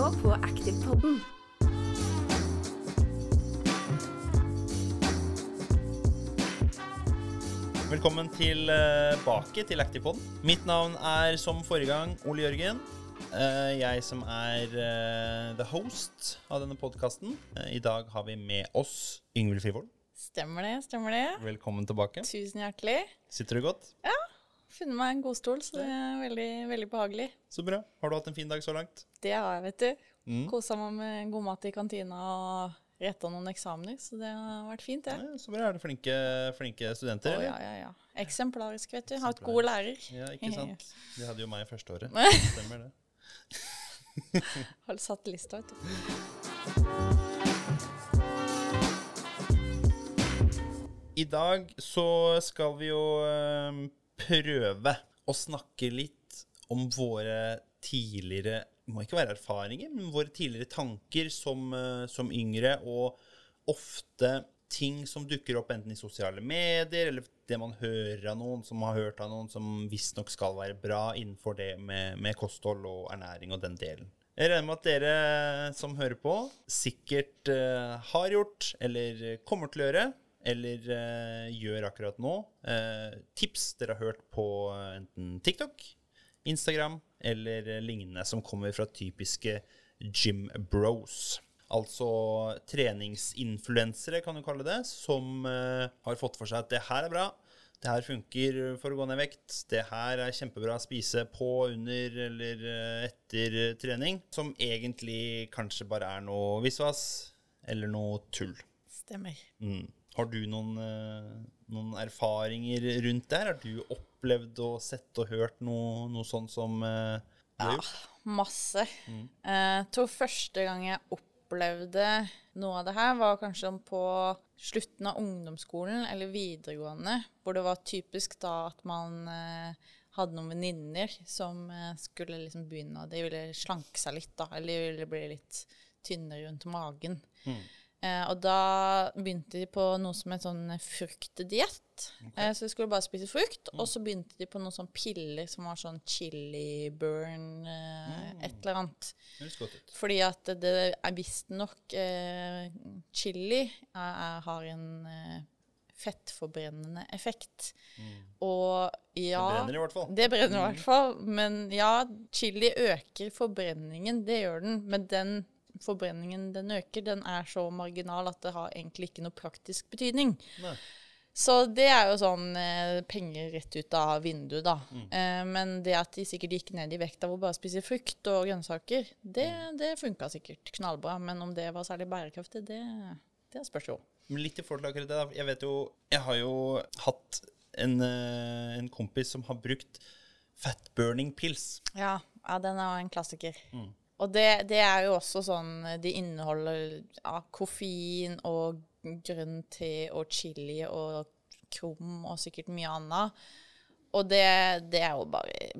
nå på Aktivpodden. Velkommen tilbake til Activepodden. Mitt navn er som forrige gang Ole Jørgen. Eh, Jeg som er eh, the host av denne podkasten. I dag har vi med oss Yngvild Frivold. Stemmer det, stemmer det. Velkommen tilbake. Tusen hjertelig. Sitter du godt? Funnet meg en god stol, så det er veldig, veldig behagelig. Så bra. Har du hatt en fin dag så langt? Det har jeg, vet du. Mm. Kosa meg med god mat i kantina og retta noen eksamener, så det har vært fint, det. Ja, så bra. Er det flinke, flinke studenter? Å, ja, ja, ja. Eksemplarisk, vet du. Har hatt god lærer. Ja, ikke sant? De hadde jo meg i første året. Stemmer det. Har satt lista, vet du. I dag så skal vi jo eh, prøve å snakke litt om våre tidligere Det må ikke være erfaringer, men våre tidligere tanker som, eh, som yngre, og ofte ting som dukker opp enten i sosiale medier, eller det man hører av noen som har hørt av noen som visstnok skal være bra innenfor det med, med kosthold og ernæring og den delen. Jeg regner med at dere som hører på, sikkert eh, har gjort, eller kommer til å gjøre, eller eh, gjør akkurat nå. eh, tips dere har hørt på eh, enten TikTok, Instagram eller eh, lignende, som kommer fra typiske gym bros. Altså treningsinfluensere, kan du kalle det, som eh, har fått for seg at det her er bra. Det her funker for å gå ned i vekt. Det her er kjempebra å spise på, under eller eh, etter trening. Som egentlig kanskje bare er noe visvas eller noe tull. Stemmer. Mm. Har du noen, eh, noen erfaringer rundt det her? Har du opplevd og sett og hørt noe, noe sånt som uh, Ja, masse. Mm. Uh, tror første gang jeg opplevde noe av det her, var kanskje på slutten av ungdomsskolen eller videregående, hvor det var typisk da at man uh, hadde noen venninner som skulle liksom begynne De ville slanke seg litt, da, eller de ville bli litt tynne rundt magen. Mm. Eh, og da begynte de på noe som het sånn fruktdiett. Eh, så de skulle bare spise frukt. Og så begynte de på noen sånn piller som var sånn chili burn, eh, et eller annet. Fordi at det er visstnok eh, Chili er, har en fettforbrennende effekt. Og ja Det brenner i hvert fall. Det brenner i hvert fall. Men ja, chili øker forbrenningen. Det gjør den. Men den forbrenningen den øker, den er så marginal at det har egentlig ikke noe praktisk betydning. Nei. Så det er jo sånn eh, penger rett ut av vinduet, da. Mm. Eh, men det at de sikkert gikk ned i vekt av å bare spise frukt og grønnsaker, det, Mm. det funka sikkert knallbra. Men om det var særlig bærekraftig, det, det spørs jo. Litt i forhold til akkurat det, da. Jeg vet jo Jeg har jo hatt en, eh, en kompis som har brukt fat burning pils. Ja, ja den er jo en klassiker. Mm. Og det, det er jo også sånn De inneholder ja, koffein og grønn te og chili og krom og sikkert mye annet. Og det, det er jo bare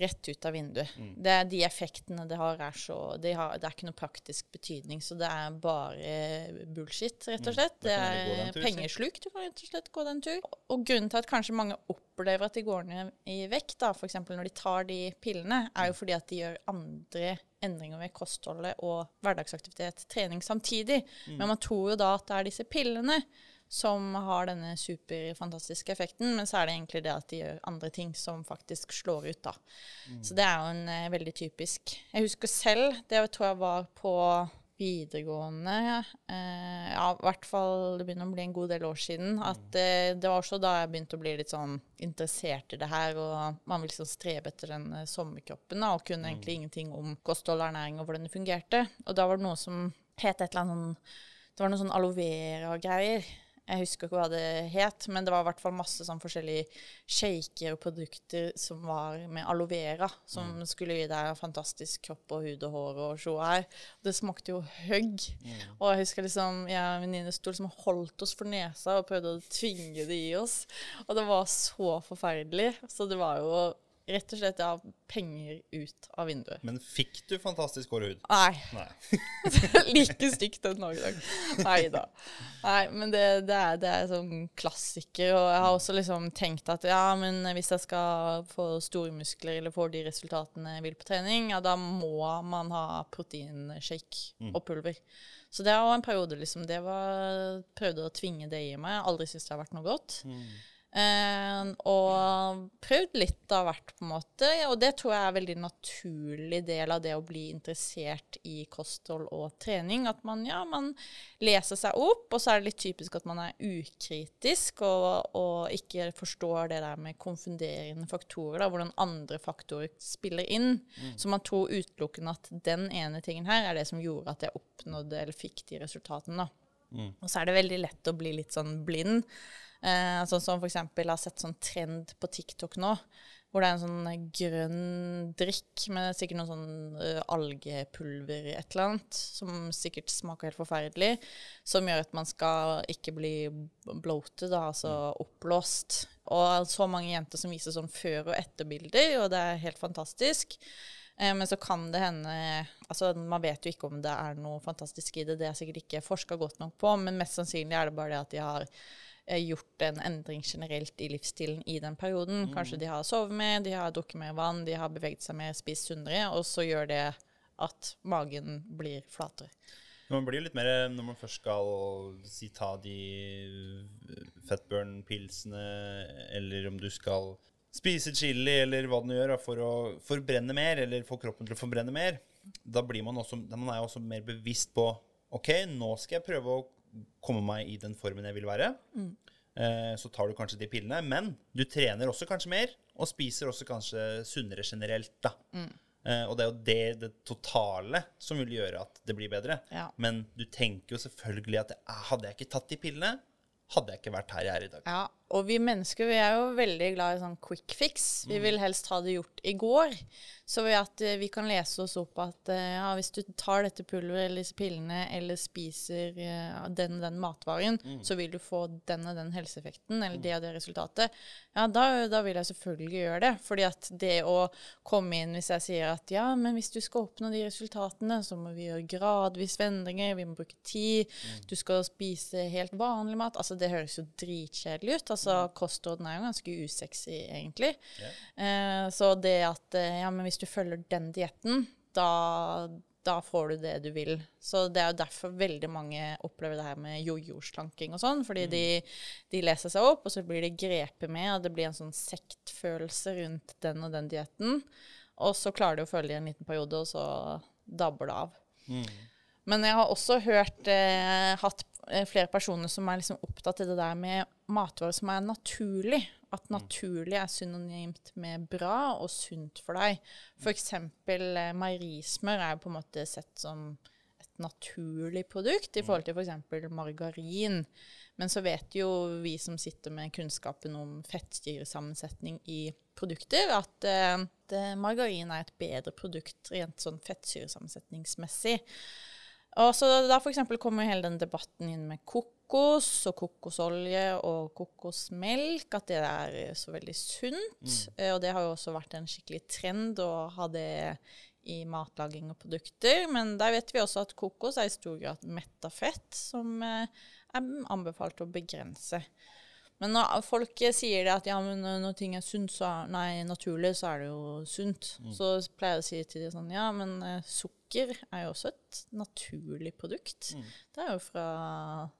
rett ut av vinduet. Mm. Det de effektene det har, er så de har, Det er ikke noe praktisk betydning, så det er bare bullshit, rett og slett. Mm. Det er tur, pengesluk. Du kan rett og slett gå den tur. Og grunnen til at kanskje mange opplever at de går ned i vekt, da, f.eks. når de tar de pillene, er jo fordi at de gjør andre endringer ved kostholdet og hverdagsaktivitet, trening samtidig. Mm. Men man tror jo da at det er disse pillene som har denne superfantastiske effekten, men så er det egentlig det at de gjør andre ting som faktisk slår ut, da. Så det er jo en eh, veldig typisk Jeg husker selv, det tror jeg var på videregående, eh, ja, i hvert fall det begynner å bli en god del år siden, at eh, det var også da jeg begynte å bli litt sånn interessert i det her, og man vil liksom strebe etter den eh, sommerkroppen, da, og kunne egentlig ingenting om kosthold og ernæring og hvordan det fungerte. Og da var det noe som het et eller annet sånn Det var noe sånn aloe vera-greier. Jeg husker ikke hva det het, men det var i hvert fall masse sånn forskjellige shaker og produkter som var med aloe vera, som skulle gi deg fantastisk kropp og hud og hår og sjå her. Det smakte jo høgg. Og jeg husker liksom, jeg og en venninne sto liksom holdt oss for nesa og prøvde å tvinge det i oss. Og det var så forferdelig. Så det var jo rett og slett av penger ut av vinduet. Men fikk du fantastisk hår og hud? Nei. Nei. like stygt den dag i dag. Nei da. Nei, men det, det, er, det er sånn klassiker. Og jeg har også liksom tenkt at ja, men hvis jeg skal få store muskler eller få de resultatene jeg vil på trening, ja, da må man ha proteinshake og pulver. Så det var en periode liksom Det var Prøvde å tvinge det i meg. Jeg aldri syntes det har vært noe godt. Eh, og prøvd litt av hvert, på en måte. Og det tror jeg er en veldig naturlig del av det å bli interessert i kosthold og trening. At man, ja, man leser seg opp, og så er det litt typisk at man er ukritisk og, og ikke forstår det der med konfunderende faktorer, da, hvordan andre faktorer spiller inn. Så man tror utelukkende at den ene tingen her er det som gjorde at jeg oppnådde eller fikk de resultatene. da. Og så er det veldig lett å bli litt sånn blind. Eh, sånn som for eksempel har sett sånn trend på TikTok nå, hvor det er en sånn grønn drikk med sikkert noe sånn uh, algepulver i et eller annet, som sikkert smaker helt forferdelig, som gjør at man skal ikke bli bloated, da, altså oppblåst. Og så mange jenter som viser sånn før- og etterbilder, og det er helt fantastisk. Eh, Men så kan det hende altså Man vet jo ikke om det er noe fantastisk i det, det er sikkert ikke forska godt nok på, men mest sannsynlig er det bare det at de har eh, gjort en endring generelt i livsstilen i den perioden. Kanskje de har sovet mer, de har drukket mer vann, de har beveget seg mer, spist sunnere, og så gjør det at magen blir flatere. Man blir litt mer når man først skal si ta de fettburn-pilsene, eller om du skal spise chili, eller hva den gjør, for å forbrenne mer, eller få kroppen til å forbrenne mer. Da blir man også, man er også mer bevisst på OK, nå skal jeg prøve å komme meg i den formen jeg vil være. Eh, så tar du kanskje de pillene, men du trener også kanskje mer, og spiser også kanskje sunnere generelt, da. Eh, og det er jo det, det totale som vil gjøre at det blir bedre. Ja. Men du tenker jo selvfølgelig at "Ah, hadde jeg ikke tatt de pillene, hadde jeg ikke vært her jeg er i dag. Ja, og vi mennesker vi er jo veldig glad i sånn quick fix. Vi vil helst ha det gjort i går. Så ved at eh, vi kan lese oss opp at eh, ja, hvis du tar dette pulveret eller disse pillene eller spiser eh, den og den matvaren, så vil du få den og den helseeffekten eller det og det resultatet. Ja, da, da vil jeg selvfølgelig gjøre det. Fordi at det å komme inn hvis jeg sier at ja, men hvis du skal oppnå de resultatene, så må vi gjøre gradvis endringer, vi må bruke tid, du skal spise helt vanlig mat. Altså, det høres jo dritkjedelig ut. Altså, kostrådene er jo ganske usexy, egentlig. Eh, så det at eh, ja, men hvis du følger den dietten, da, da får du det du vil. Så det er jo derfor veldig mange opplever det her med jojo-slanking og sånn. Fordi de, de leser seg opp, og så blir de grepet med, og det blir en sånn sektfølelse rundt den og den dietten. Og så klarer de å følge det i en liten periode, og så dabber det av. Men jeg har også hørt eh, hatt eh, flere personer som er liksom opptatt i det der med matvarer som er naturlig. At naturlig er synonymt med bra og sunt for deg. For eksempel eh, meierismør er på en måte sett som et naturlig produkt i forhold til f.eks. margarin. Men så vet jo vi som sitter med kunnskapen om fettsyresammensetning i produkter, at, eh, at eh, margarin er et bedre produkt rent sånn fettsyresammensetningsmessig. Og så da for kommer hele den debatten inn med kokos og kokosolje og kokosmelk, at det er så veldig sunt. Eh, Og det har jo også vært en skikkelig trend å ha det i matlaging og produkter. Men der vet vi også at kokos er i stor grad metta fett, som eh, er anbefalt å begrense. Men når folk sier det at ja, men når ting er sunt, så nei, naturlig, så er det jo sunt. Så pleier jeg å si til dem sånn Ja, men eh, sukker er jo også et naturlig produkt. Det er jo fra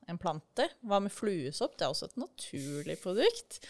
en plante. Hva med fluesopp? Det er også et naturlig produkt.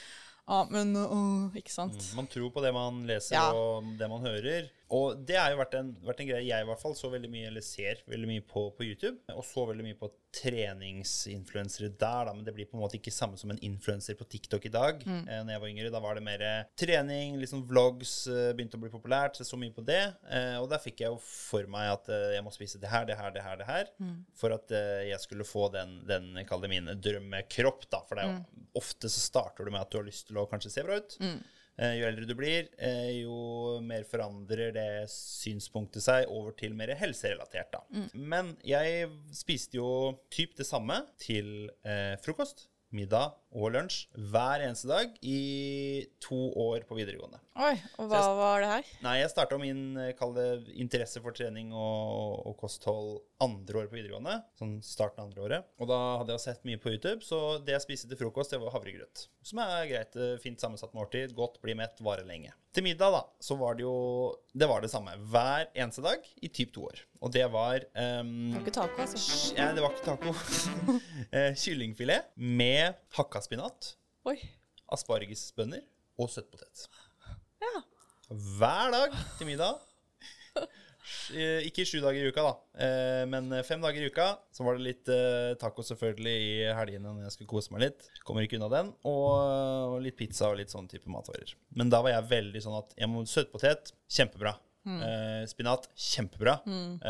Ja, men uh, Ikke sant? Man tror på det man leser Ja. og det man hører. Og det har jo vært en, vært en greie jeg i hvert fall så veldig mye, eller ser veldig mye på på YouTube. Og så veldig mye på treningsinfluensere der, da. Men det blir på en måte ikke samme som en influenser på TikTok i dag. Mm. Eh, når jeg var yngre, da var det mer eh, trening, liksom vlogs eh, begynte å bli populært. Så så mye på det. Eh, og der fikk jeg jo for meg at eh, jeg må spise det her, det her, det her, det her. Mm. For at eh, jeg skulle få den, den kall det min drømmekropp, da. For det er jo Mm. ofte så starter du med at du har lyst til å kanskje se bra ut. Eh, jo eldre du blir, eh, jo mer forandrer det synspunktet seg over til mer helserelatert. Da. Men jeg spiste jo typ det samme til eh, frokost. middag og lunsj hver eneste dag i to år på videregående. Oi, og hva var det her? Nei, jeg starta min eh, det, interesse for trening og, og kosthold andre året på videregående. Sånn starten av andre året. Og da hadde jeg sett mye på YouTube, så det jeg spiste til frokost, det var havregrøt. Som er greit, eh, fint sammensatt måltid. Godt, bli mett, varer lenge. Til middag, da, så var det jo Det var det samme hver eneste dag i typ to år. Og det var um, Det var ikke taco, altså. ja, det var ikke taco. Eh, Kyllingfilet med hakka spinat, Oi. aspargesbønner og søtpotet. Ja. Hver dag til middag. Eh, Ikke sju dager i uka, da, Eh, men fem dager i uka. Så var det litt eh, taco selvfølgelig i helgene når jeg skulle kose meg litt. Kommer ikke unna den. Og, litt pizza og litt sånn type matvarer. Men da var jeg veldig sånn at jeg må søtpotet kjempebra. Mm. spinat kjempebra. Mm.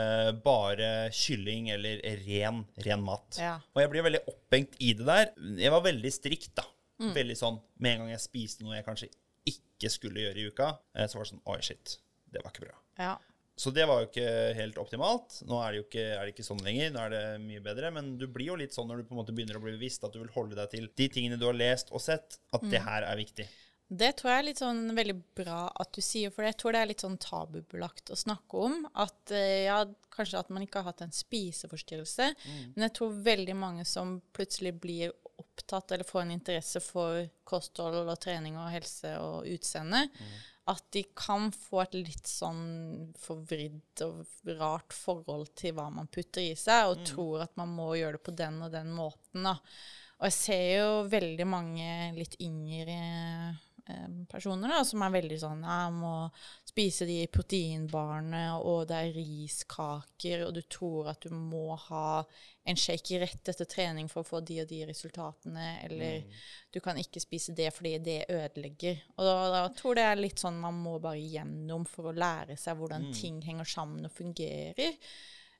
bare kylling eller ren, ren mat. Ja. Og jeg blir veldig opphengt i det der. Jeg var veldig strikt, da. Veldig sånn Med en gang jeg spiste noe jeg kanskje ikke skulle gjøre i uka, eh, så var det sånn Oi, shit. Det var ikke bra. ja. Så det var jo ikke helt optimalt. Nå er det jo ikke, er det ikke sånn lenger. Nå er det mye bedre. Men du blir jo litt sånn når du på en måte begynner å bli bevisst at du vil holde deg til de tingene du har lest og sett, at det her er viktig. Det tror jeg er litt sånn veldig bra at du sier, for jeg tror det er litt sånn tabubelagt å snakke om. At eh, ja, kanskje at man ikke har hatt en spiseforstyrrelse, men jeg tror veldig mange som plutselig blir opptatt eller får en interesse for kosthold og trening og helse og utseende, at de kan få et litt sånn forvridd og rart forhold til hva man putter i seg, og tror at man må gjøre det på den og den måten. Da. Og jeg ser jo veldig mange litt yngre personer da, som er veldig sånn Jeg må spise de proteinbarene, og det er riskaker, og du tror at du må ha en shake rett etter trening for å få de og de resultatene, eller du kan ikke spise det fordi det ødelegger. Og da, da tror det er litt sånn man må bare gjennom for å lære seg hvordan ting henger sammen og fungerer.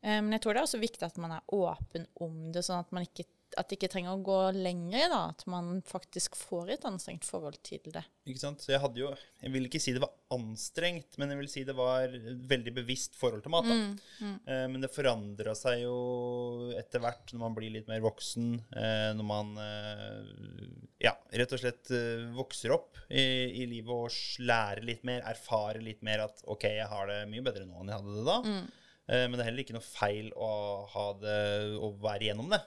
Eh, Men jeg tror det er også viktig at man er åpen om det, sånn at man ikke at det ikke trenger å gå lenger, da. At man faktisk får et anstrengt forhold til det. Ikke sant? Så jeg hadde jo Jeg vil ikke si det var anstrengt, men jeg vil si det var et veldig bevisst forhold til mat. da. Eh, men det forandra seg jo etter hvert når man blir litt mer voksen. Eh, når man eh, ja, rett og slett eh, vokser opp i, i livet og lærer litt mer, erfarer litt mer at OK, jeg har det mye bedre nå enn jeg hadde det da. Mm. men det er heller ikke noe feil å ha det å være igjennom det.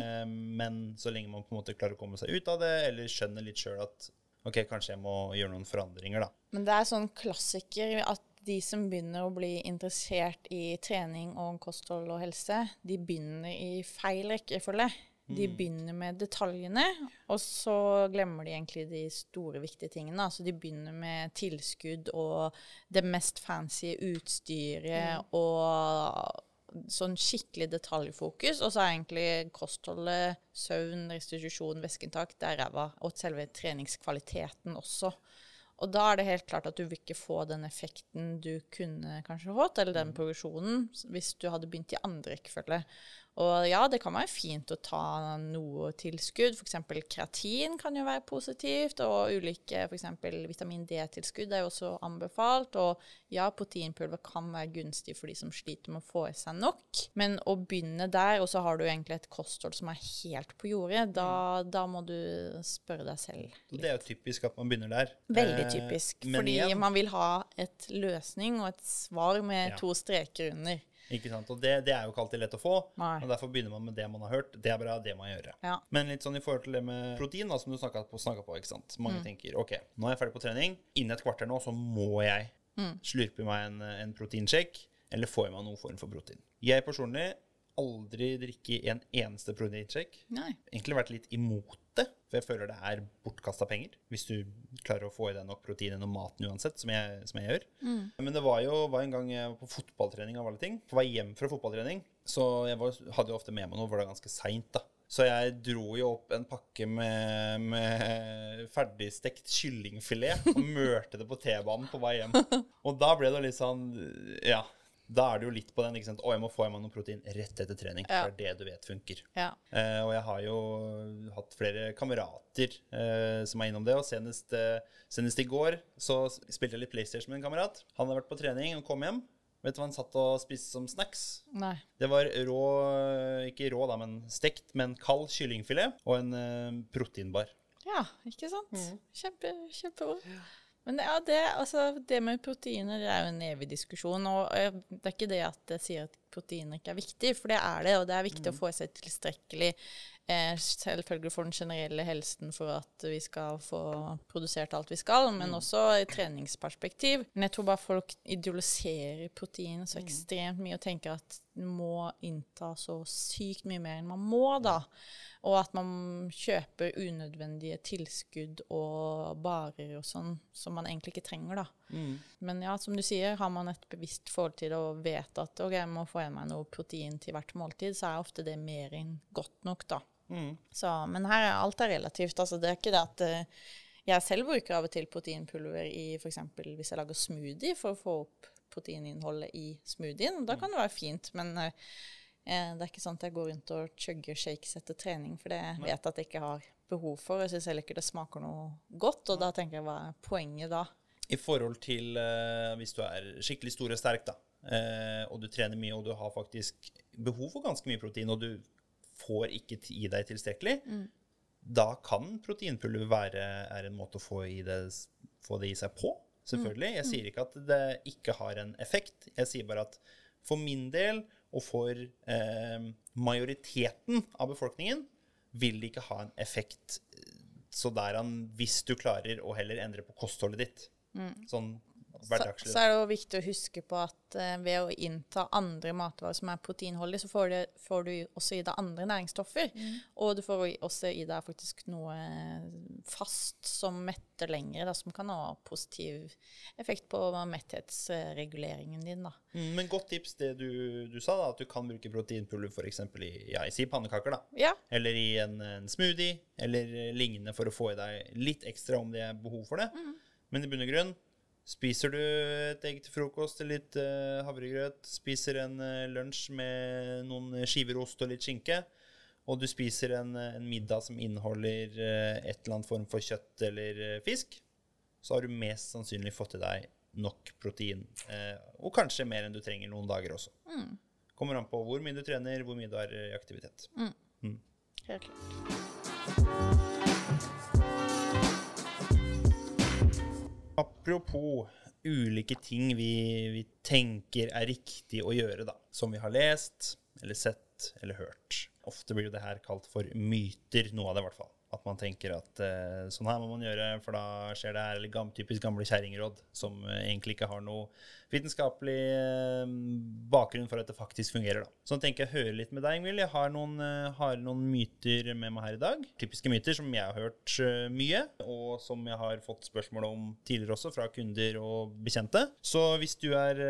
Eh, men så lenge man på en måte klarer å komme seg ut av det, eller skjønner litt sjøl at OK, kanskje jeg må gjøre noen forandringer, da. Men det er sånn klassiker at de som begynner å bli interessert i trening og kosthold og helse, de begynner i feil rekkefølge. De begynner med detaljene, og så glemmer de egentlig de store, viktige tingene. Altså de begynner med tilskudd og det mest fancy utstyret og sånn skikkelig detaljfokus, og så er egentlig kostholdet, søvn, restitusjon, væskeinntak, det er ræva. Og selve treningskvaliteten også. Og da er det helt klart at du vil ikke få den effekten du kunne kanskje fått, eller den progresjonen, hvis du hadde begynt i andre rekkefølge. Og ja, det kan være fint å ta noe tilskudd, f.eks. kreatin kan jo være positivt, og ulike f.eks. vitamin D-tilskudd er jo også anbefalt. Og ja, proteinpulver kan være gunstig for de som sliter med å få i seg nok. Men å begynne der, og så har du egentlig et kosthold som er helt på jordet, da, da må du spørre deg selv. Litt. det er jo typisk at man begynner der. Veldig Eh, typisk. Eh, fordi igjen, man vil ha et løsning og et svar med Ja. to streker under. Ikke sant? Og det, det er jo ikke alltid lett å få. Nei. Og Derfor begynner man med det man har hørt. Det er bra, det må jeg gjøre. Ja. Men litt sånn i forhold til det med protein, da, som du snakka på, på. ikke sant? Mm. Mange tenker ok, nå er jeg ferdig på trening. Innen et kvarter nå så må jeg Mm. slurpe i meg en, en proteinshake. Eller få i meg noen form for protein. Jeg personlig aldri drikke en eneste proteinshake. Egentlig vært litt imot for jeg føler det er bortkasta penger. Hvis du klarer å få i deg nok protein gjennom maten uansett, som jeg, som jeg gjør. Men det var jo var en gang jeg var på fotballtrening av alle ting. På vei hjem fra fotballtrening, så jeg var, hadde jo ofte med meg noe, for det var ganske seint, da. Så jeg dro jo opp en pakke med, med ferdigstekt kyllingfilet og mørte det på T-banen på vei hjem. Og da ble det litt sånn Ja. Da er det jo litt på den. ikke sant? Å, jeg må få i meg noe protein rett etter trening. Ja. For det er det du vet funker. Ja. Eh, og jeg har jo hatt flere kamerater eh, som er innom det. Og senest, eh, senest i går så spilte jeg litt PlayStation med en kamerat. Han hadde vært på trening og kom hjem. Vet du hva han satt og spiste som snacks? Nei. Det var rå Ikke rå, da, men stekt, men kald kyllingfilet og en eh, proteinbar. Ja, ikke sant? Kjempe, kjempebra. Men ja, det, altså, det med proteiner det er jo en evig diskusjon. Og eh, det er ikke det at jeg sier at proteiner ikke er viktig, for det er det. Og det er viktig å få i seg tilstrekkelig eh, selvfølgelig for den generelle helsen for at vi skal få produsert alt vi skal, men også i treningsperspektiv. Men jeg tror bare folk idealiserer protein så ekstremt mye og tenker at man må innta så sykt mye mer enn man må, da. Og at man kjøper unødvendige tilskudd og barer og sånn som man egentlig ikke trenger, da. Men ja, som du sier, har man et bevisst forhold til det og vet at ok, jeg må få i meg noe protein til hvert måltid, så er ofte det mer enn godt nok, da. Så, men her er alt er relativt. Altså, det er ikke det at eh, jeg selv bruker av og til proteinpulver i f.eks. hvis jeg lager smoothie for å få opp proteininnholdet i smoothien. Da kan det være fint, men eh, eh, det er ikke sånn at jeg går rundt og chugger shakes etter trening, for det vet jeg at jeg ikke har behov for. Jeg syns heller ikke det smaker noe godt, og da tenker jeg hva er poenget da? I forhold til uh, hvis du er skikkelig stor og sterk, da, uh, og du trener mye, og du har faktisk behov for ganske mye protein, og du får ikke i deg tilstrekkelig, da kan proteinpulver være en måte å få, i det, få det i seg på. Selvfølgelig. Jeg sier ikke at det ikke har en effekt. Jeg sier bare at for min del, og for eh, majoriteten av befolkningen, vil det ikke ha en effekt. Så der han, hvis du klarer å heller endre på kostholdet ditt. Sånn Så, hverdagslig. så er det jo viktig å huske på at uh, ved å innta andre matvarer som er proteinholdige, så får du, får du også i deg andre næringsstoffer. Og du får også i deg faktisk noe fast som metter lengre, da, som kan ha positiv effekt på metthetsreguleringen din. Da. Mm, Men godt tips det du, du sa, da, at du kan bruke proteinpulver f.eks. i ja, jeg sier pannekaker. da. Ja, Eller i en, en smoothie, eller eh, lignende for å få i deg litt ekstra om det er behov for det. Men i bunn og grunn, spiser du et egg til frokost eller litt uh, havregrøt, spiser en uh, lunsj med noen skiver ost og litt skinke, og du spiser en, eh, en middag som inneholder uh, et eller annet form for kjøtt eller fisk, så har du mest sannsynlig fått i deg nok protein. Og kanskje mer enn du trenger noen dager også. Kommer an på hvor mye du trener, hvor mye du har i aktivitet. helt klart. Apropos ulike ting vi, vi tenker er riktig å gjøre, da. Som vi har lest, eller sett, eller hørt. Ofte blir jo det her kalt for myter, noe av det i hvert fall. At man tenker at uh, sånn her må man gjøre, for da skjer det her. Eller gam, typisk gamle kjerringråd som eh, egentlig ikke har noe vitenskapelig uh, bakgrunn for at det faktisk fungerer. da. Sånn tenker jeg å høre litt med deg, Ingvild. Jeg har noen, har noen myter med meg her i dag. Typiske myter som jeg har hørt mye, og som jeg har fått spørsmål om tidligere også fra kunder og bekjente. Så hvis du er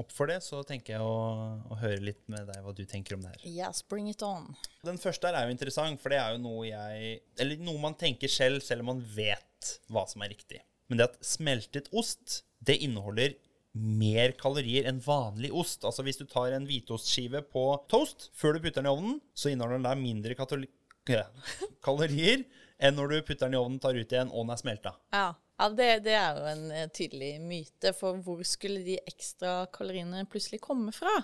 opp for det, så tenker jeg å, å høre litt med deg hva du tenker om det her. Yes, bring it on. Den første her er jo interessant, for det er jo noe jeg Eller noe man tenker selv, selv om man vet hva som er riktig. Men det at smeltet ost, det inneholder mer kalorier enn vanlig ost. Altså hvis du tar en hvitostskive på toast før du putter den i ovnen, så inneholder den der mindre kalorier enn når du putter den i ovnen, tar ut igjen og den er smelta. Ja, ja det, det er jo en eh, tydelig myte, for hvor skulle de ekstra kaloriene plutselig komme fra?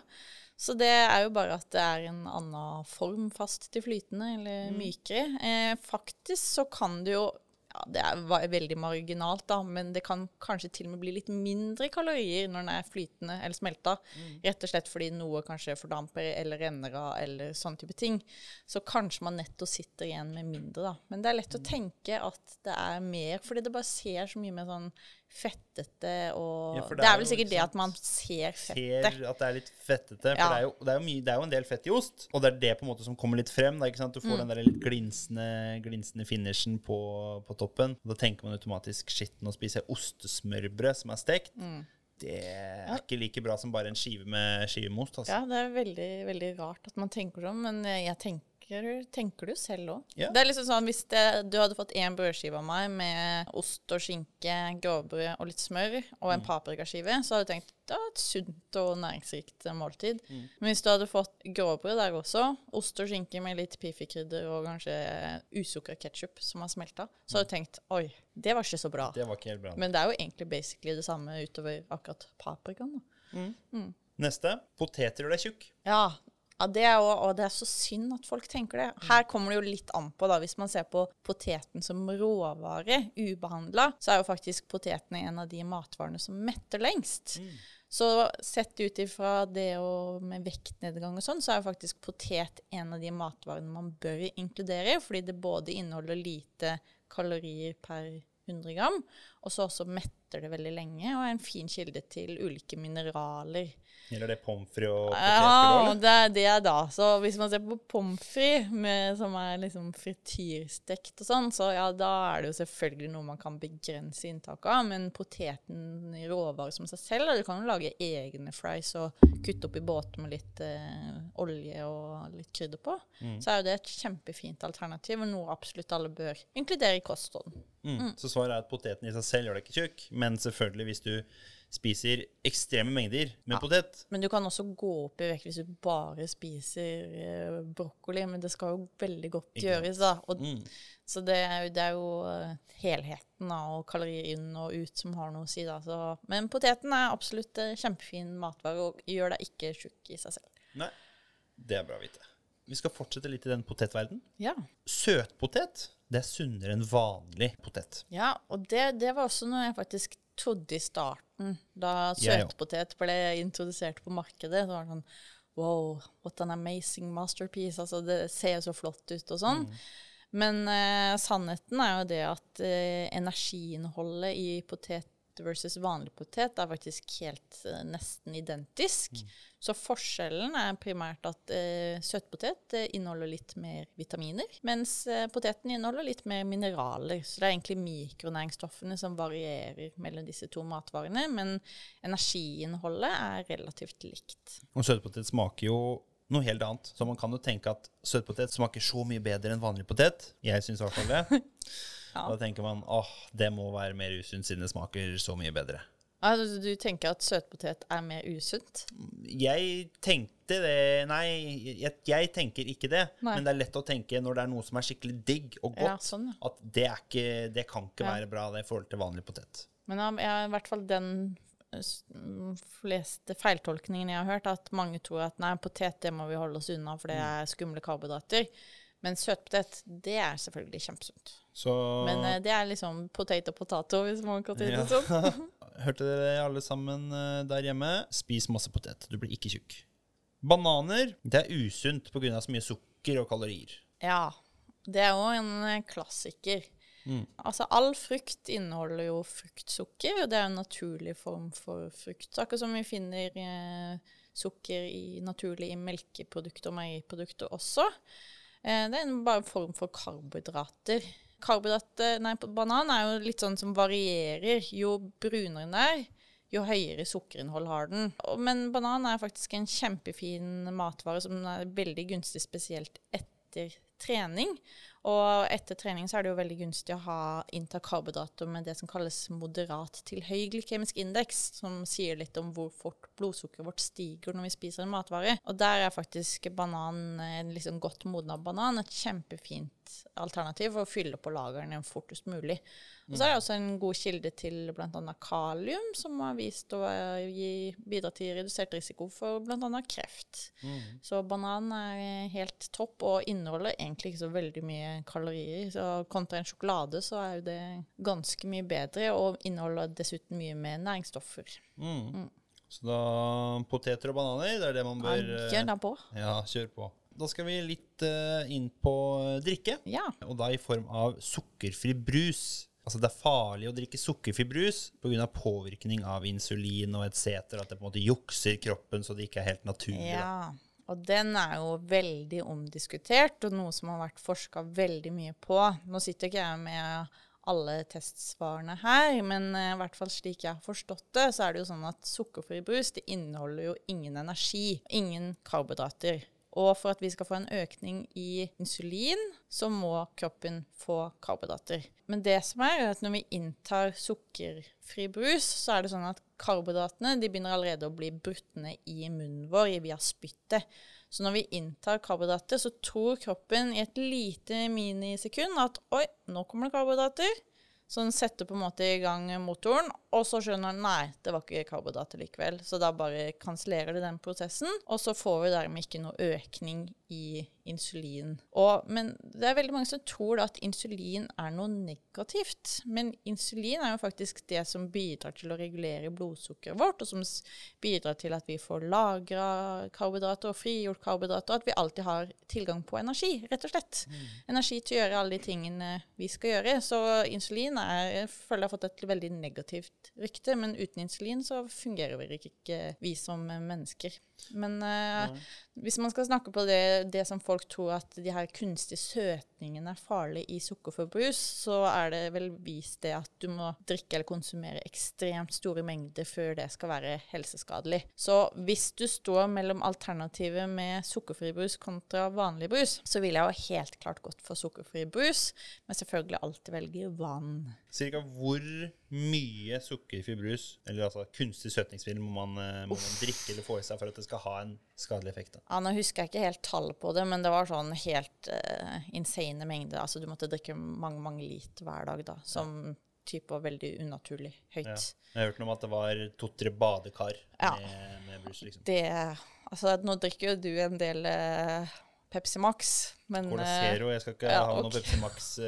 Så det er jo bare at det er en annen form, fast til flytende eller mykere. Eh, faktisk så kan det jo ja, Det er veldig marginalt, da, men det kan kanskje til og med bli litt mindre kalorier når den er flytende eller smelta. Rett og slett fordi noe kanskje fordamper eller renner av eller sånne type ting. Så kanskje man netto sitter igjen med mindre, da. Men det er lett å tenke at det er mer, fordi det bare ser så mye mer sånn fettete og Ja, det, det er vel sikkert det at man ser fettet. Ser at det er litt fettete. For Ja. det, er jo, det, er jo mye, det er jo en del fett i ost, og det er det på en måte som kommer litt frem. Da? Du Mm. får den der litt glinsende, glinsende finishen på, på toppen. Og da tenker man automatisk shit, nå spiser jeg ostesmørbrød som er stekt. Mm. Det er ikke like bra som bare en skive med skive med ost. Altså. Ja, det er veldig, veldig rart at man tenker sånn, men jeg tenker Tenker du selv òg? Yeah. Det er liksom sånn hvis det, du hadde fått én brødskive av meg med ost og skinke, grovbrød og litt smør, og Mm. en paprikaskive, så hadde du tenkt det var et sunt og næringsrikt måltid. Mm. Men hvis du hadde fått grovbrød der også, ost og skinke med litt pifikrydder og kanskje usukra ketsjup som har smelta, så hadde du tenkt oi, det var ikke så bra. Det var ikke helt bra. Men det er jo egentlig basically det samme utover akkurat paprikaen. da. Neste. Poteter gjør deg tjukk. Ja, ja det er jo, og det er så synd at folk tenker det. Her kommer det jo litt an på, da. Hvis man ser på poteten som råvare, ubehandla, så er jo faktisk potetene en av de matvarene som metter lengst. Så sett ut ifra det og med vektnedgang og sånn, så er jo faktisk potet en av de matvarene man bør inkludere, fordi det både inneholder lite kalorier per 100 gram, og så også metter det veldig lenge, og er en fin kilde til ulike mineraler. Gjelder det pommes frites og Ja, potetgull og det er det da. Så hvis man ser på pommes frites, som er liksom frityrstekt og sånn, så ja, da er det jo selvfølgelig noe man kan begrense inntaket av. Men poteten i råvare som seg selv, du kan jo lage egne fries og kutte opp i båter med litt eh, olje og litt krydder på. Så er jo det et kjempefint alternativ, og noe absolutt alle bør inkludere i kostholden. Mm. Så svaret er at poteten i seg selv gjør deg ikke tjukk, men selvfølgelig hvis du spiser ekstreme mengder med potet. Men du kan også gå opp i vekt hvis du bare spiser eh, brokkoli, men det skal jo veldig godt Ikke gjøres, da. Og, Mm. Så det er, jo- det er jo eh, helheten da, og kalorier inn og ut som har noe å si, da. Så, men poteten er absolutt eh, kjempefin matvare og gjør deg ikke tjukk i seg selv. Nei, det er bra å vite. Vi skal fortsette litt i den potetverden. Ja. Søtpotet, det er sunnere enn vanlig potet. Ja, og det, det var også noe jeg faktisk trodde i starten, da Jeg søtpotet ble introdusert på markedet. Så var det sånn Wow, what an amazing masterpiece. Altså, det ser jo så flott ut og sånn. Men eh, sannheten er jo det at eh, energiinnholdet i potet versus vanlig potet er faktisk helt eh, nesten identisk. Så forskjellen er primært at eh, søtpotet eh, inneholder litt mer vitaminer, mens eh, poteten inneholder litt mer mineraler. Så det er egentlig mikronæringsstoffene som varierer mellom disse to matvarene, men energiinnholdet er relativt likt. Og søtpotet smaker jo noe helt annet. Så man kan jo tenke at søtpotet smaker så mye bedre enn vanlig potet. Jeg syns i hvert fall det. Ja. Da tenker man åh, det må være mer usunt siden det smaker så mye bedre. Altså, du tenker at søtpotet er mer usunt? Jeg tenkte det Nei, jeg, jeg tenker ikke det. Nei. Men det er lett å tenke når det er noe som er skikkelig digg og Ja, godt, sånn, ja. at det, er ikke, det kan ikke være bra det i forhold til vanlig potet. Men jeg i hvert fall den eh, mm, fleste feiltolkningen jeg har hørt, at mange tror at nei, potet det må vi holde oss unna, for det er skumle karbohydrater. Men søtpotet, det er selvfølgelig kjempesunt. Så Men eh, det er liksom potato potato, hvis man kan si det sånn. Hørte dere alle sammen eh, der hjemme? Spis masse potet. Du blir ikke tjukk. Bananer det er usunt pga. så mye sukker og kalorier. Ja. Det er òg en klassiker. klassiker. Altså, all frukt inneholder jo fruktsukker, og det er en naturlig form for frukt. Akkurat som vi finner eh, sukker i, naturlig i melkeprodukter og meieriprodukter også. Eh, det er bare en form for karbohydrater. Karbohydrater, nei, banan er jo litt sånn som varierer. Jo brunere den er, jo høyere sukkerinnhold har den. Men banan er faktisk en kjempefin matvare som er veldig gunstig spesielt etter trening. Og etter trening så er det jo veldig gunstig å ha innta karbohydrater med det som kalles moderat til høy glykemisk indeks, som sier litt om hvor fort blodsukkeret vårt stiger når vi spiser en matvare. Og der er faktisk banan, en liksom godt modna banan, et kjempefint alternativ for å fylle på lagrene fortest mulig. Og så er det også en god kilde til bl.a. kalium, som har vist å eh, gi, bidra til redusert risiko for bl.a. kreft. Så banan er helt topp og inneholder egentlig ikke så veldig mye kalorier. Så kontra en sjokolade så er jo det ganske mye bedre, og inneholder dessuten mye mer næringsstoffer. Så da poteter og bananer, det er det man bør eh, da på. Ja, kjør på. Da skal vi litt eh, inn på drikke. Ja. Og da i form av sukkerfri brus. Altså Det er farlig å drikke sukkerfri brus pga. påvirkning av insulin og etc. At det på en måte jukser kroppen så det ikke er helt naturlig. Ja, og den er jo veldig omdiskutert, og noe som har vært forska veldig mye på. Nå sitter ikke jeg med alle testsvarene her, men eh, i hvert fall slik jeg har forstått det, så er det jo sånn at sukkerfri brus det inneholder jo ingen energi, ingen karbohydrater. Og for at vi skal få en økning i insulin, så må kroppen få karbohydrater. Men det som er, er at når vi inntar sukkerfri brus, så er det sånn at karbohydratene begynner allerede å bli brutt ned i munnen vår via spyttet. Så når vi inntar karbohydrater, så tror kroppen i et lite minisekund at oi, nå kommer det karbohydrater. Så den setter på en måte i gang motoren, og så skjønner han nei, det var ikke karbohydrater likevel. Så da bare kansellerer de den prosessen, og så får vi dermed ikke noe økning i insulin. Og, men det er veldig mange som tror at insulin er noe negativt. Men insulin er jo faktisk det som bidrar til å regulere blodsukkeret vårt, og som bidrar til at vi får lagra karbohydrater og frigjort karbohydrater, og at vi alltid har tilgang på energi, rett og slett. Energi til å gjøre alle de tingene vi skal gjøre. Så insulin er, jeg føler jeg har fått et veldig negativt rykte, men uten insulin så fungerer vi ikke vi som mennesker. Men uh, hvis man skal snakke på det, det som folk tror at de her kunstige søtningene er farlig i sukkerforbrus, så er det vel vist det at du må drikke eller konsumere ekstremt store mengder før det skal være helseskadelig. Så hvis du står mellom alternativet med sukkerfri brus kontra vanlig brus, så ville jeg jo helt klart gått for sukkerfri brus, men selvfølgelig alltid velge vann. Cirka hvor mye sukkerfri brus, eller altså kunstig søtningsmiddel, må man, eh, må man drikke eller få i seg for at det skal ha en skadelig effekt? da? Ja, Nå husker jeg ikke helt tallet på det, men det var sånn helt uh, insane mengde. Altså du måtte drikke mange, mange liter hver dag, da. Som type var veldig unaturlig høyt. Ja. Jeg har hørt noe om at det var to-tre badekar Ja. med, med brus. liksom. Det Altså, nå drikker jo du en del eh, Pepsi Max, men Cola eh, Zero, jeg skal ikke ja, ha noe. Pepsi Max. Uh,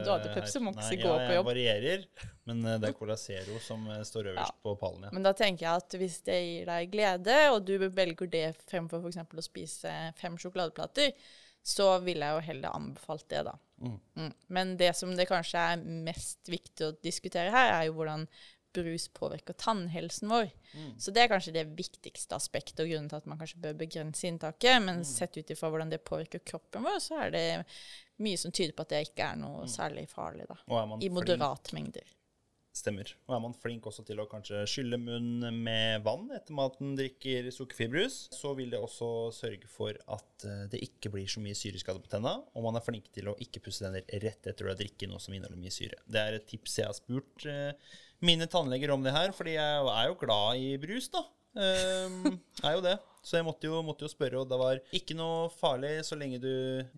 Du hadde Pepsi. Max i går ja, på jobb. Jeg varierer, men eh, det er Cola Zero som eh, står øverst på pallen. ja. Men da tenker jeg at hvis det gir deg glede, og du velger det fremfor f.eks. å spise fem sjokoladeplater, så ville jeg jo heller anbefalt det, da. Mm. Men det som det kanskje er mest viktig å diskutere her, er jo hvordan brus påvirker tannhelsen vår. Så det er kanskje det viktigste aspektet og grunnen til at man kanskje bør begrense inntaket. Men sett ut ifra hvordan det påvirker kroppen vår, så er det mye som tyder på at det ikke er noe særlig farlig, da. I flink- moderat mengder. Stemmer. Og er man flink også til å kanskje skylle munnen med vann etter maten drikker sukkerfri brus, så vil det også sørge for at eh, det ikke blir så mye syreskade på tenna, og man er flink til å ikke pusse tenner rett etter du har drukket noe som inneholder mye syre. Det er et tips jeg har spurt eh, mine tannleger om det her, fordi jeg er jo glad i brus, da. Um, er jo det. Så jeg måtte jo, måtte jo spørre, og det var ikke noe farlig så lenge du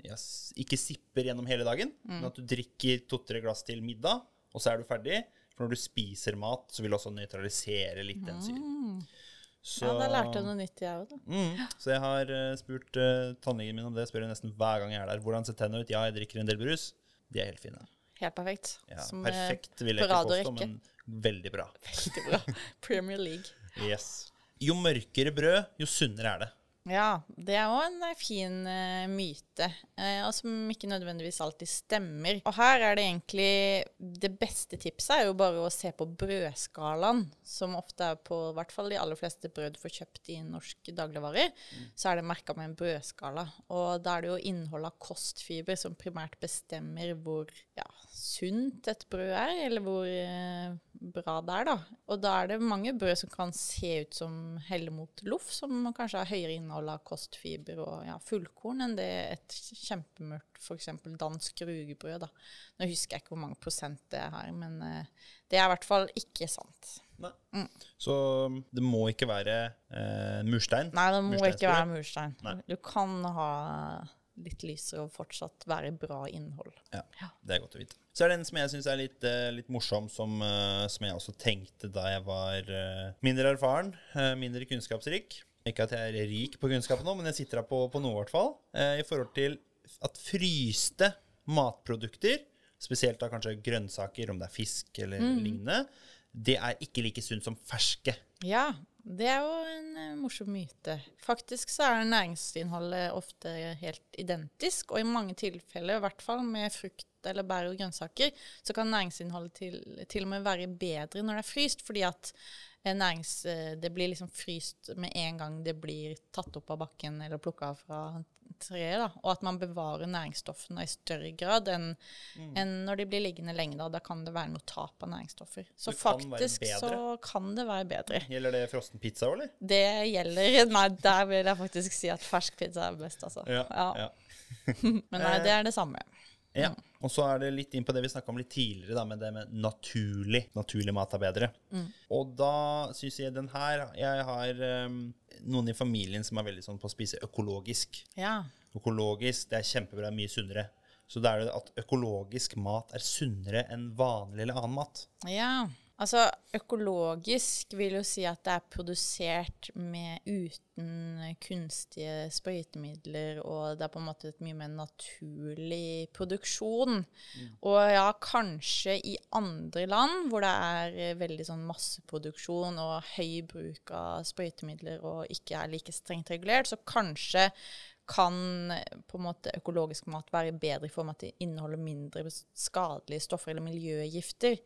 yes, ikke sipper gjennom hele dagen, men at du drikker to-tre glass til middag, og så er du ferdig. For når du spiser mat, så vil det også nøytralisere litt den syren. Så, Ja, da lærte jeg noe nytt, jeg òg, da. Mm, så jeg har uh, spurt uh, tannlegen min om det. Spør jeg nesten hver gang jeg er der. Hvordan ser tennene ut? Ja, jeg drikker en del brus. De er helt fine. Helt perfekt. Ja, Som, eh, perfekt vil jeg ikke påstå, men veldig bra. Veldig bra. Premier League. Yes. Jo mørkere brød, jo sunnere er det. Ja, det er òg en eh, fin uh, myte, uh, og som ikke nødvendigvis alltid stemmer. Og her er det egentlig Det beste tipset er jo bare å se på brødskalaen, som ofte er på i hvert fall de aller fleste brød du får kjøpt i norsk dagligvarer. Så er det merka med en brødskala. Og da er det jo innholdet av kostfiber som primært bestemmer hvor ja, sunt et brød er, eller hvor eh, bra det er, da. Og da er det mange brød som kan se ut som heller mot loff, som kanskje har høyere innhold av kostfiber og ja, fullkorn enn det et kjempemørkt f.eks. dansk rugebrød. da. Nå husker jeg ikke hvor mange prosent det har, men eh, det er i hvert fall ikke sant. Nei. Så um, det må ikke være eh, murstein. Nei, det må ikke være murstein. Nei. Du kan ha litt lysere og fortsatt være bra innhold. Ja, det er godt å vite. Så er det en som jeg syns er litt, eh, litt morsom, som, eh, som jeg også tenkte da jeg var eh, mindre erfaren, mindre kunnskapsrik. Ikke at jeg er rik på kunnskap nå, men jeg sitter her på, på noe, i hvert fall. I forhold til at fryste matprodukter, spesielt da kanskje grønnsaker, om det er fisk eller lignende, det er ikke like sunt som ferske. Ja, det er jo en eh, morsom myte. Faktisk så er næringsinnholdet ofte helt identisk, og i mange tilfeller, i hvert fall med frukt eller bær og grønnsaker, så kan næringsinnholdet til, til og med være bedre når det er fryst, fordi at nærings, eh, det blir liksom fryst med en gang det blir tatt opp av bakken eller plukka fra treet, da, og at man bevarer næringsstoffene i større grad enn enn når de blir liggende lenge. Da, da kan det være noe tap av næringsstoffer. Så Det kan faktisk så kan det være bedre. Gjelder det frossen pizza òg, eller? Det gjelder Nei, der vil jeg faktisk si at fersk pizza er best, altså. Ja, ja. Men nei, det er det samme. Ja, og så er det litt inn på det vi snakka om litt tidligere, da, med det med naturlig. Naturlig mat er bedre. Og da syns jeg den her Jeg har um, noen i familien som er veldig sånn på å spise økologisk. Ja. Økologisk, det er kjempebra, mye sunnere. Så da er det at økologisk mat er sunnere enn vanlig eller annen mat. ja. Altså, økologisk vil jo si at det er produsert med uten kunstige sprøytemidler, og det er på en måte et mye mer naturlig produksjon. Og ja, kanskje i andre land hvor det er eh, veldig sånn masseproduksjon og høy bruk av sprøytemidler og ikke er like strengt regulert, så kanskje kan eh, på en måte økologisk mat være bedre i form av at det inneholder mindre skadelige stoffer eller miljøgifter.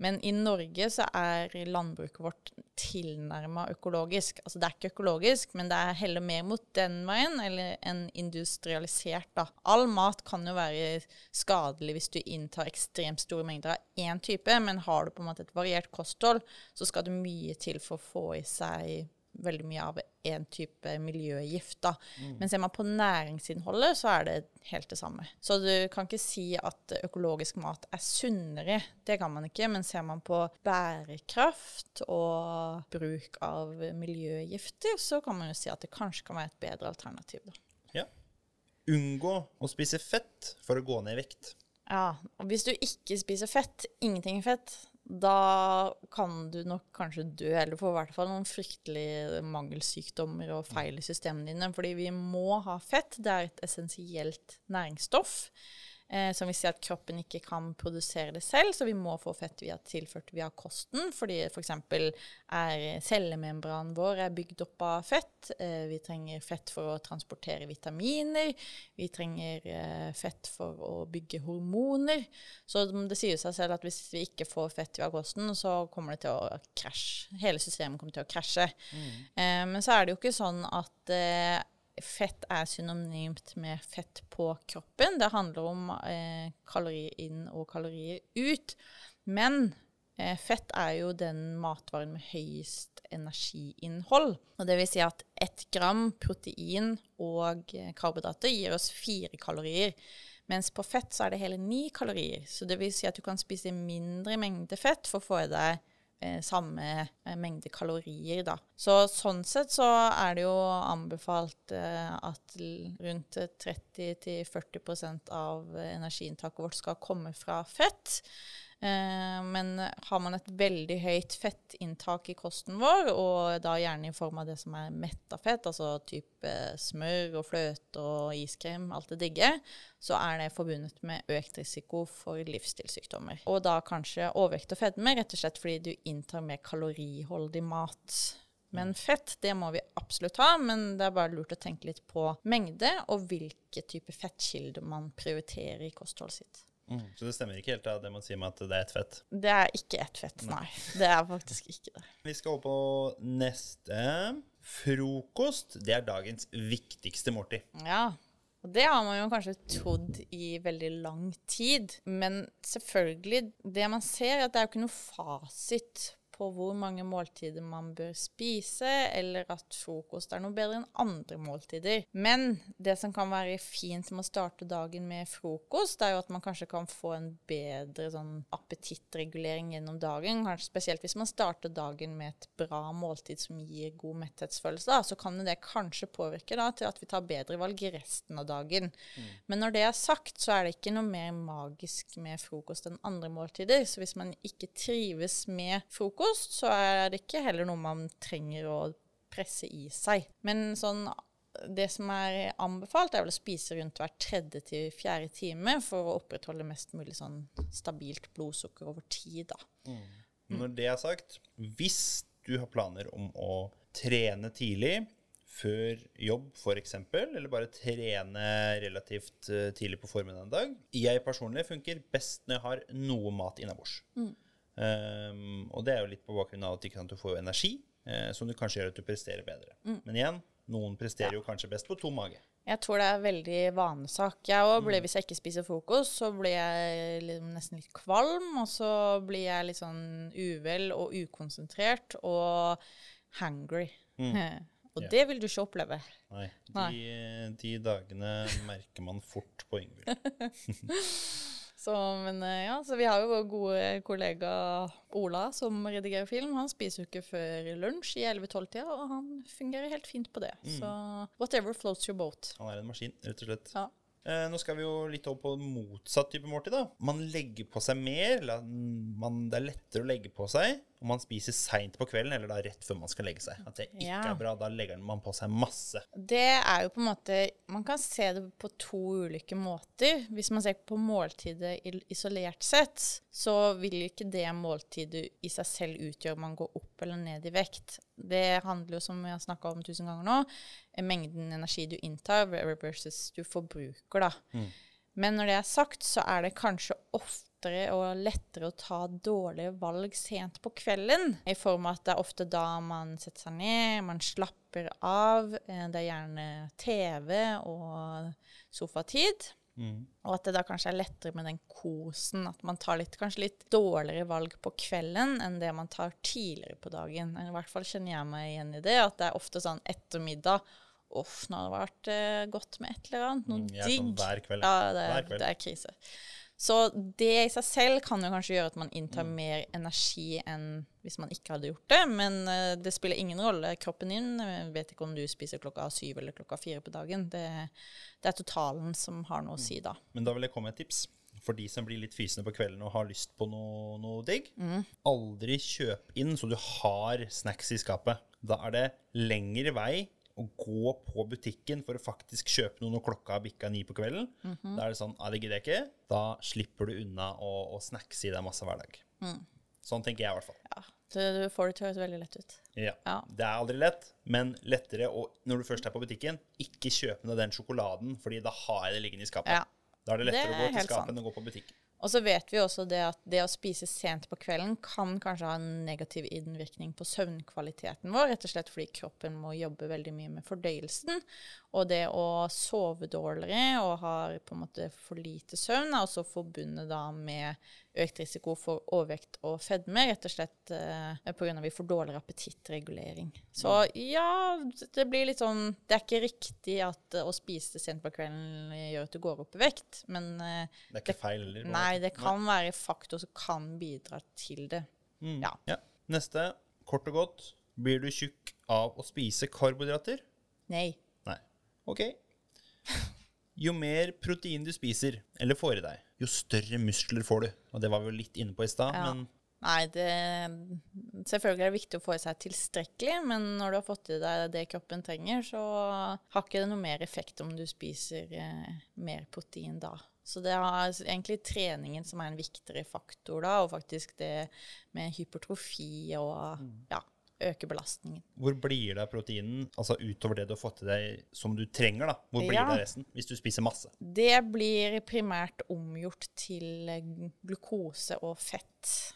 Men i Norge så er landbruket vårt tilnærma økologisk. Altså det er ikke økologisk, men det er heller mer mot den veien eller enn industrialisert, da. All mat kan jo være skadelig hvis du inntar ekstremt store mengder av én type, men har du på en måte et variert kosthold, så skal det mye til for å få i seg veldig mye av én type miljøgift. da. Men ser man på næringsinnholdet, så er det helt det samme. Så du kan ikke si at økologisk mat er sunnere. Det kan man ikke. Men ser man på bærekraft og bruk av miljøgifter, så kan man jo si at det kanskje kan være et bedre alternativ. da. Ja. Unngå å spise fett for å gå ned i vekt. Ja, og hvis du ikke spiser fett, ingenting fett, da kan du nok kanskje dø, eller få i hvert fall noen fryktelige mangelsykdommer og feil i systemene dine. Fordi vi må ha fett. Det er et essensielt næringsstoff. Eh, som vi ser at kroppen ikke kan produsere det selv, så vi må få fett via tilført via kosten. Fordi f.eks. For er cellemembranen vår er bygd opp av fett. Eh, vi trenger fett for å transportere vitaminer. Vi trenger eh, fett for å bygge hormoner. Så det sier seg selv at hvis vi ikke får fett via kosten, så kommer det til å krasje. Hele systemet kommer til å krasje. Eh, men så er det jo ikke sånn at eh, fett er synonymt med fett på kroppen. Det handler om eh, kalorier inn og kalorier ut. Men eh, fett er jo den matvaren med høyest energiinnhold. Og det vil si at ett gram protein og eh, karbohydrater gir oss fire kalorier. Mens på fett så er det hele ni kalorier. Så det vil si at du kan spise mindre mengde fett for å få i deg samme eh, mengde kalorier, da. Så sånn sett så er det jo anbefalt eh, at rundt 30-40% av energiinntaket vårt skal komme fra fett. Eh, men har man et veldig høyt fettinntak i kosten vår, og da gjerne i form av det som er metta fett, altså type smør og fløte og iskrem, alt det digge, så er det forbundet med økt risiko for livsstilssykdommer. Og da kanskje overvekt og fedme, rett og slett fordi du inntar mer kaloriholdig mat. Men fett, det må vi absolutt ha, men det er bare lurt å tenke litt på mengde og hvilke type fettkilder man prioriterer i kostholdet sitt. Så det stemmer ikke helt da, det man sier med at det er et fett. Det er ikke ett fett, nei. Det er faktisk ikke det. Vi skal over på neste. Frokost. Det er dagens viktigste måltid. Ja. Og det har man jo kanskje trodd i veldig lang tid. Men selvfølgelig, det man ser, er at det er jo ikke noe fasit på hvor mange måltider man bør spise, eller at frokost er noe bedre enn andre måltider. Men det som kan være fint med å starte dagen med frokost, er jo at man kanskje kan få en bedre sånn appetittregulering gjennom dagen. Kanskje spesielt hvis man starter dagen med et bra måltid som gir god metthetsfølelse, da, så kan det kanskje påvirke da, til at vi tar bedre valg i resten av dagen. Men når det er sagt, så er det ikke noe mer magisk med frokost enn andre måltider. Så hvis man ikke trives med frokost, så er det ikke heller noe man trenger å presse i seg. Men sånn det som er anbefalt, er vel å spise rundt hver tredje til fjerde time for å opprettholde mest mulig sånn stabilt blodsukker over tid, da. Når det er sagt, hvis du har planer om å trene tidlig, før jobb f.eks., eller bare trene relativt eh, tidlig på formiddagen en dag Jeg personlig funker best når jeg har noe mat innabords. Um, og det er jo litt på bakgrunn av at ikke sant, du får jo energi, eh, som du kanskje gjør at du presterer bedre. Men igjen, noen presterer jo kanskje best på tom mage. Jeg tror det er veldig vanesak. Jeg òg blir, Hvis jeg ikke spiser frokost, så blir jeg liksom nesten litt kvalm, og så blir jeg litt sånn uvel og ukonsentrert og hangry. og Ja. det vil du ikke oppleve. Nei, de, Nei. de dagene merker man fort på Yngvild. Så, men eh, ja, så vi har jo vår gode kollega Ola som redigerer film. Han spiser jo ikke før lunsj i 11-12-tida, og han fungerer helt fint på det. Så whatever floats your boat. Han er en maskin, rett og slett. Ja. Eh, nå skal vi jo litt over på motsatt type måltid. da. Man legger på seg mer. man, det er lettere å legge på seg om man spiser seint på kvelden eller da rett før man skal legge seg. At det ikke Ja. er bra. Da legger man på seg masse. Det er jo på en måte Man kan se det på to ulike måter. Hvis man ser på måltidet isolert sett, så vil ikke det måltidet i seg selv utgjøre om man går opp eller ned i vekt. Det handler jo, som vi har snakka om tusen ganger nå, mengden energi du inntar versus du forbruker, da. Men når det er sagt, så er det kanskje oftere og lettere å ta dårlige valg sent på kvelden. I form av at det er ofte da man setter seg ned, man slapper av. eh, Det er gjerne TV og sofatid. Og at det da kanskje er lettere med den kosen. At man tar litt, kanskje litt dårligere valg på kvelden enn det man tar tidligere på dagen. I hvert fall kjenner jeg meg igjen i det. At det er ofte sånn etter middag Uff, nå har det vært eh, godt med et eller annet. Noe Mm, er digg. sånn hver kveld. Ja, det Hver er, kveld. det er krise. Så det i seg selv kan jo kanskje gjøre at man inntar Mm. mer energi enn hvis man ikke hadde gjort det. Men uh, det spiller ingen rolle. Kroppen din jeg vet ikke om du spiser klokka syv eller klokka fire på dagen. Det, det er totalen som har noe å si da. Men da vil jeg komme med et tips. For de som blir litt fysende på kvelden og har lyst på noe, noe digg. Mm. Aldri kjøp inn så du har snacks i skapet. Da er det lengre vei å gå på butikken for å faktisk kjøpe noe når klokka har bikka ni på kvelden. Mhm. Da er det sånn Ja, det gidder jeg ikke. Da slipper du unna å, å snackse i deg masse hver dag. Mm. Sånn tenker jeg i hvert fall. Ja, du får det til å høres veldig lett ut. Ja. Ja. Det er aldri lett, men lettere å, når du først er på butikken, ikke kjøpe ned den sjokoladen, fordi da har jeg det liggende i skapet. Ja. Da er det lettere Det å er gå til skapet enn å gå på butikken. Og så vet vi også det at det å spise sent på kvelden kan kanskje ha en negativ innvirkning på søvnkvaliteten vår, rett og slett fordi kroppen må jobbe veldig mye med fordøyelsen. Og det å sove dårligere og ha på en måte for lite søvn er også forbundet da med økt risiko for overvekt og fedme, rett og slett eh, pga. vi får dårligere appetittregulering. Så ja, det blir litt sånn Det er ikke riktig at eh, å spise sent på kvelden gjør at du går opp i vekt, men eh, Det er ikke feil heller. Nei, det kan være faktor som kan bidra til det. Mm. Ja. Ja. Neste, kort og godt. Blir du tjukk av å spise karbohydrater? Nei. Nei. Ok. Jo mer protein du spiser, eller får i deg, jo større muskler får du. Og det var vi jo litt inne på i stad, Ja. men Nei, det Selvfølgelig er det viktig å få i seg tilstrekkelig, men når du har fått i deg det kroppen trenger, så har ikke det noe mer effekt om du spiser eh, mer protein da. Så det er egentlig treningen som er en viktigere faktor da, og faktisk det med hypertrofi og ja, øke belastningen. hvor blir det av proteinen, altså utover det du har fått i deg som du trenger, da? Hvor blir Ja. det av resten, hvis du spiser masse? Det blir primært omgjort til eh, glukose og fett.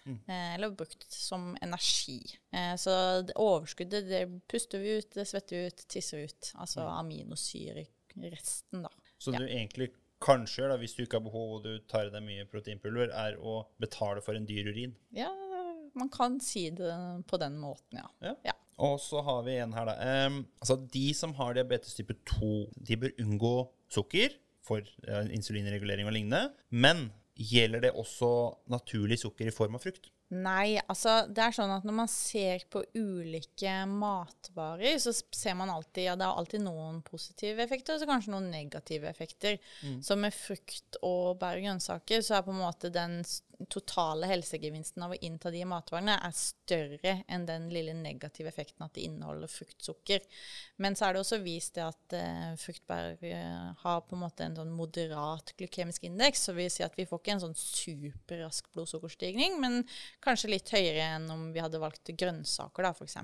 Mm. eller brukt som energi. Eh, så det overskuddet det puster vi ut, det svetter vi ut, tisser vi ut. Altså aminosyreresten, da. Så Ja. du egentlig kanskje gjør, da, hvis du ikke har behov og du tar i deg mye proteinpulver, er å betale for en dyr urin. Ja, man kan si det på den måten, ja. Ja. Ja. Og så har vi en her, da. Um, altså, de som har diabetes type 2, de bør unngå sukker for ja, insulinregulering og lignende. Men gjelder det også naturlig sukker i form av frukt? Nei, altså det er sånn at når man ser på ulike matvarer, så ser man alltid ja, det er alltid noen positive effekter og så kanskje noen negative effekter. Så med frukt og bær og grønnsaker så er på en måte den totale helsegevinsten av å innta de matvarene er større enn den lille negative effekten at det inneholder fruktsukker. Men så er det også vist at eh, fruktbær eh, har på en måte en sånn moderat glykemisk indeks, så vil si at vi får ikke en sånn superrask blodsukkerstigning, men kanskje litt høyere enn om vi hadde valgt grønnsaker, da, f.eks.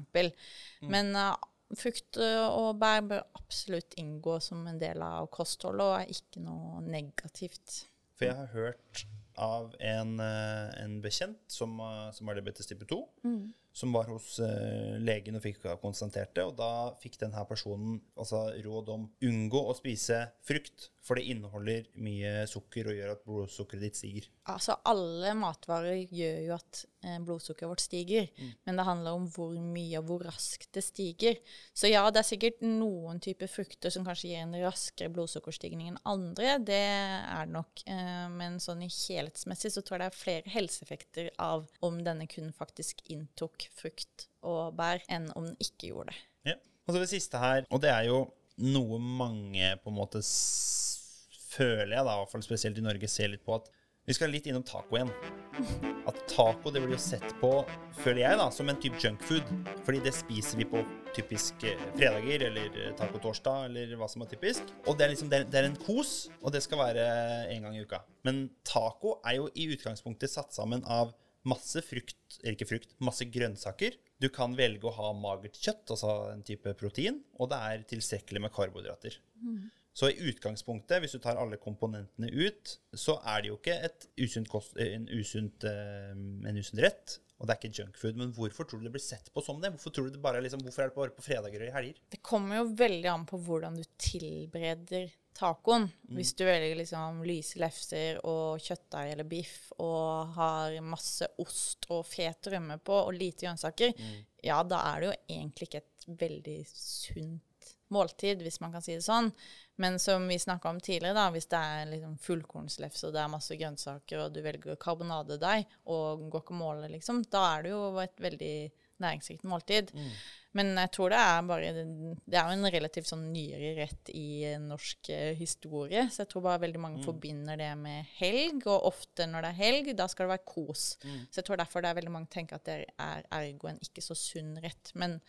Men uh, frukt og bær bør absolutt inngå som en del av kostholdet, og er ikke noe negativt. For jeg har hørt av en, eh, en bekjent som, eh, som har diabetes type 2, som var hos uh, legen og fikk konstatert det, og da fikk denne personen altså, råd om unngå å spise frukt, for det inneholder mye sukker og gjør at blodsukkeret ditt stiger. Altså, alle matvarer gjør jo at eh, blodsukkeret vårt stiger, men det handler om hvor mye og hvor raskt det stiger. Så ja, det er sikkert noen typer frukter som kanskje gir en raskere blodsukkerstigning enn andre, det er det nok. Eh, men sånn i helhetsmessig så tror jeg det er flere helseeffekter av om denne kun faktisk inntok frukt og bær, enn om den ikke gjorde det. Ja. Og så det siste her, og det er jo noe mange på en måte føler jeg, da, i hvert fall spesielt i Norge, ser litt på at vi skal litt innom taco igjen. At taco det blir jo sett på, føler jeg, da, som en type junkfood. Fordi det spiser vi på typisk eh, fredager eller tacotorsdag taco-torsdag eller hva som er typisk. Og det er liksom, det er, det er en kos, og det skal være en gang i uka. Men taco er jo i utgangspunktet satt sammen av masse frukt, eller ikke frukt, masse grønnsaker. Du kan velge å ha magert kjøtt, altså en type protein, og det er tilstrekkelig med karbohydrater. Så i utgangspunktet, hvis du tar alle komponentene ut, så er det jo ikke et usunt kost, en, usunt, eh, en usynt rett. Og det er ikke junkfood. Men hvorfor tror du det blir sett på som det? Hvorfor, tror du det bare, liksom, hvorfor er det bare på fredager og i helger? Det kommer jo veldig an på hvordan du tilbereder tacoen. Hvis du velger liksom lyse lefser og kjøttdeig eller biff og har masse ost og fet rømme på og lite grønnsaker, ja, da er det jo egentlig ikke et veldig sunt måltid, hvis man kan si det sånn. Men som vi snakka om tidligere, da, hvis det er liksom fullkornslefse og det er masse grønnsaker, og du velger karbonadedeig og guacamole, liksom, da er det jo et veldig næringsrikt måltid. Men jeg tror det er bare Det er jo en relativt sånn nyere rett i norsk eh, historie, så jeg tror bare veldig mange forbinder det med helg, og ofte når det er helg, da skal det være kos. Så jeg tror derfor det er veldig mange tenker at det er ergo en ikke så sunn rett. Men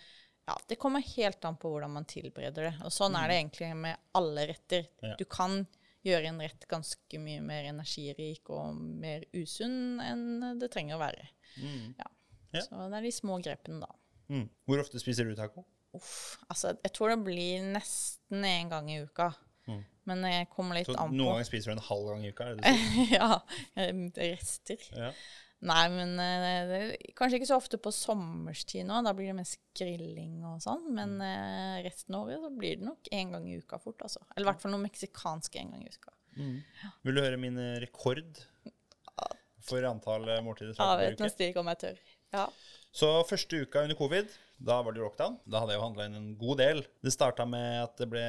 ja, det kommer helt an på hvordan man tilbereder det. Og sånn er det egentlig med alle retter. Ja. Du kan gjøre en rett ganske mye mer energirik og mer usunn enn det trenger å være. Ja. Ja. Så det er de små grepene, da. Mm. Hvor ofte spiser du taco? Uff, altså, jeg tror det blir nesten én gang i uka. Men jeg kommer litt Så an noen ganger spiser du en halv gang i uka? Er det det du ja. eh, Rester. Ja. Nei, men eh, det, er kanskje ikke så ofte på sommerstid nå. Da blir det mest grilling og sånn. Men mm. resten av året så blir det nok én gang i uka fort, altså. Eller i hvert fall noe meksikansk en gang i uka. Vil du høre min eh, rekord for antall eh, måltider Ja, vet nesten ikke om jeg tør. Ja. Så første uka under covid, da var det lockdown. Da hadde jeg jo handla inn en god del. Det starta med at det ble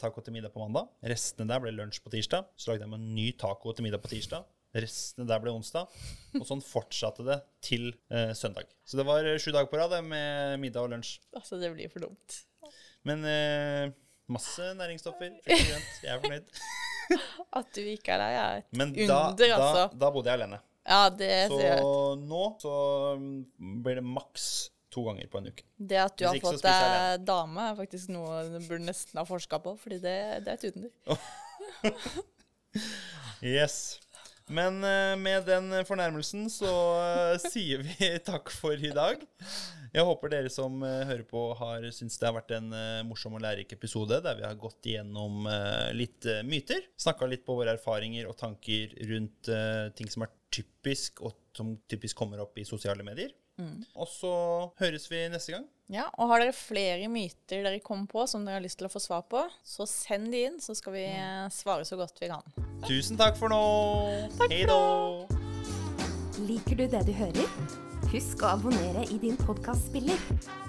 taco til middag på mandag. Restene der ble lunsj på tirsdag. Så lagde jeg meg en ny taco til middag på tirsdag. Restene der ble onsdag. Og sånn fortsatte det til eh, søndag. Så det var eh, sju dager på rad med middag og lunsj. Altså, det blir for dumt. Men eh, masse næringsstoffer. Jeg er fornøyd. At du ikke er lei, er et Men da, under, da, altså. da bodde jeg alene. Ja, det Så ser jeg. nå så mm, blir det maks to ganger på en uke. Det at du har fått deg dame, er faktisk noe du burde nesten ha forska på, fordi det, det er et under. Yes. Men eh, med den fornærmelsen så eh, sier vi takk for i dag. Jeg håper dere som eh, hører på, har syntes det har vært en eh, morsom og lærerik episode der vi har gått igjennom eh, litt myter. Snakka litt på våre erfaringer og tanker rundt ting som er typisk, og som typisk kommer opp i sosiale medier. Og så høres vi neste gang. Ja, og har dere flere myter dere kom på som dere har lyst til å få svar på, så send de inn, så skal vi eh, svare så godt vi kan. Tusen takk for nå. Hei da. Liker du det du hører? Husk å abonnere i din podkastspiller.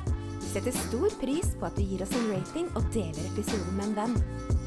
Vi setter stor pris på at du gir oss en rating og deler episoden med en venn.